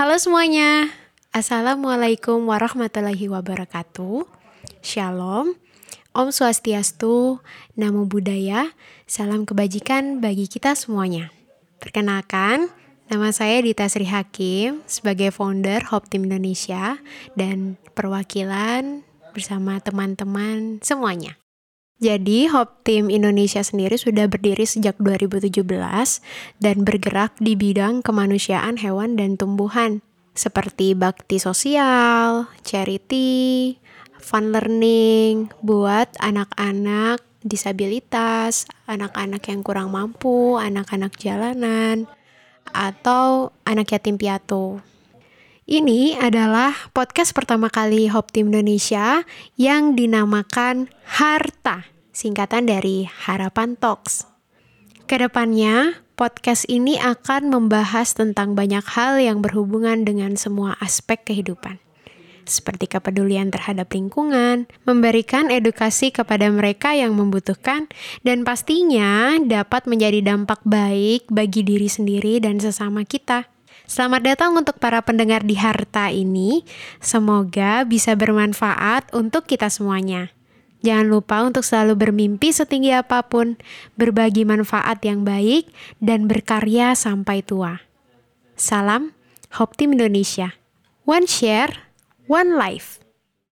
Halo semuanya, Assalamualaikum warahmatullahi wabarakatuh. Shalom, Om Swastiastu, Namo Buddhaya, salam kebajikan bagi kita semuanya. Perkenalkan, nama saya Dita Sri Hakim sebagai founder Hope Team Indonesia dan perwakilan bersama teman-teman semuanya. Jadi Hope Team Indonesia sendiri sudah berdiri sejak 2017 dan bergerak di bidang kemanusiaan hewan dan tumbuhan seperti bakti sosial, charity, fun learning buat anak-anak disabilitas, anak-anak yang kurang mampu, anak-anak jalanan, atau anak yatim piatu. Ini adalah podcast pertama kali Hope Team Indonesia yang dinamakan Harta, singkatan dari Harapan Talks. Ke depannya, podcast ini akan membahas tentang banyak hal yang berhubungan dengan semua aspek kehidupan seperti kepedulian terhadap lingkungan, memberikan edukasi kepada mereka yang membutuhkan, dan pastinya dapat menjadi dampak baik bagi diri sendiri dan sesama kita. Selamat datang untuk para pendengar di Harta ini. Semoga bisa bermanfaat untuk kita semuanya. Jangan lupa untuk selalu bermimpi setinggi apa pun, berbagi manfaat yang baik, dan berkarya sampai tua. Salam, Hope Indonesia. One share, one life.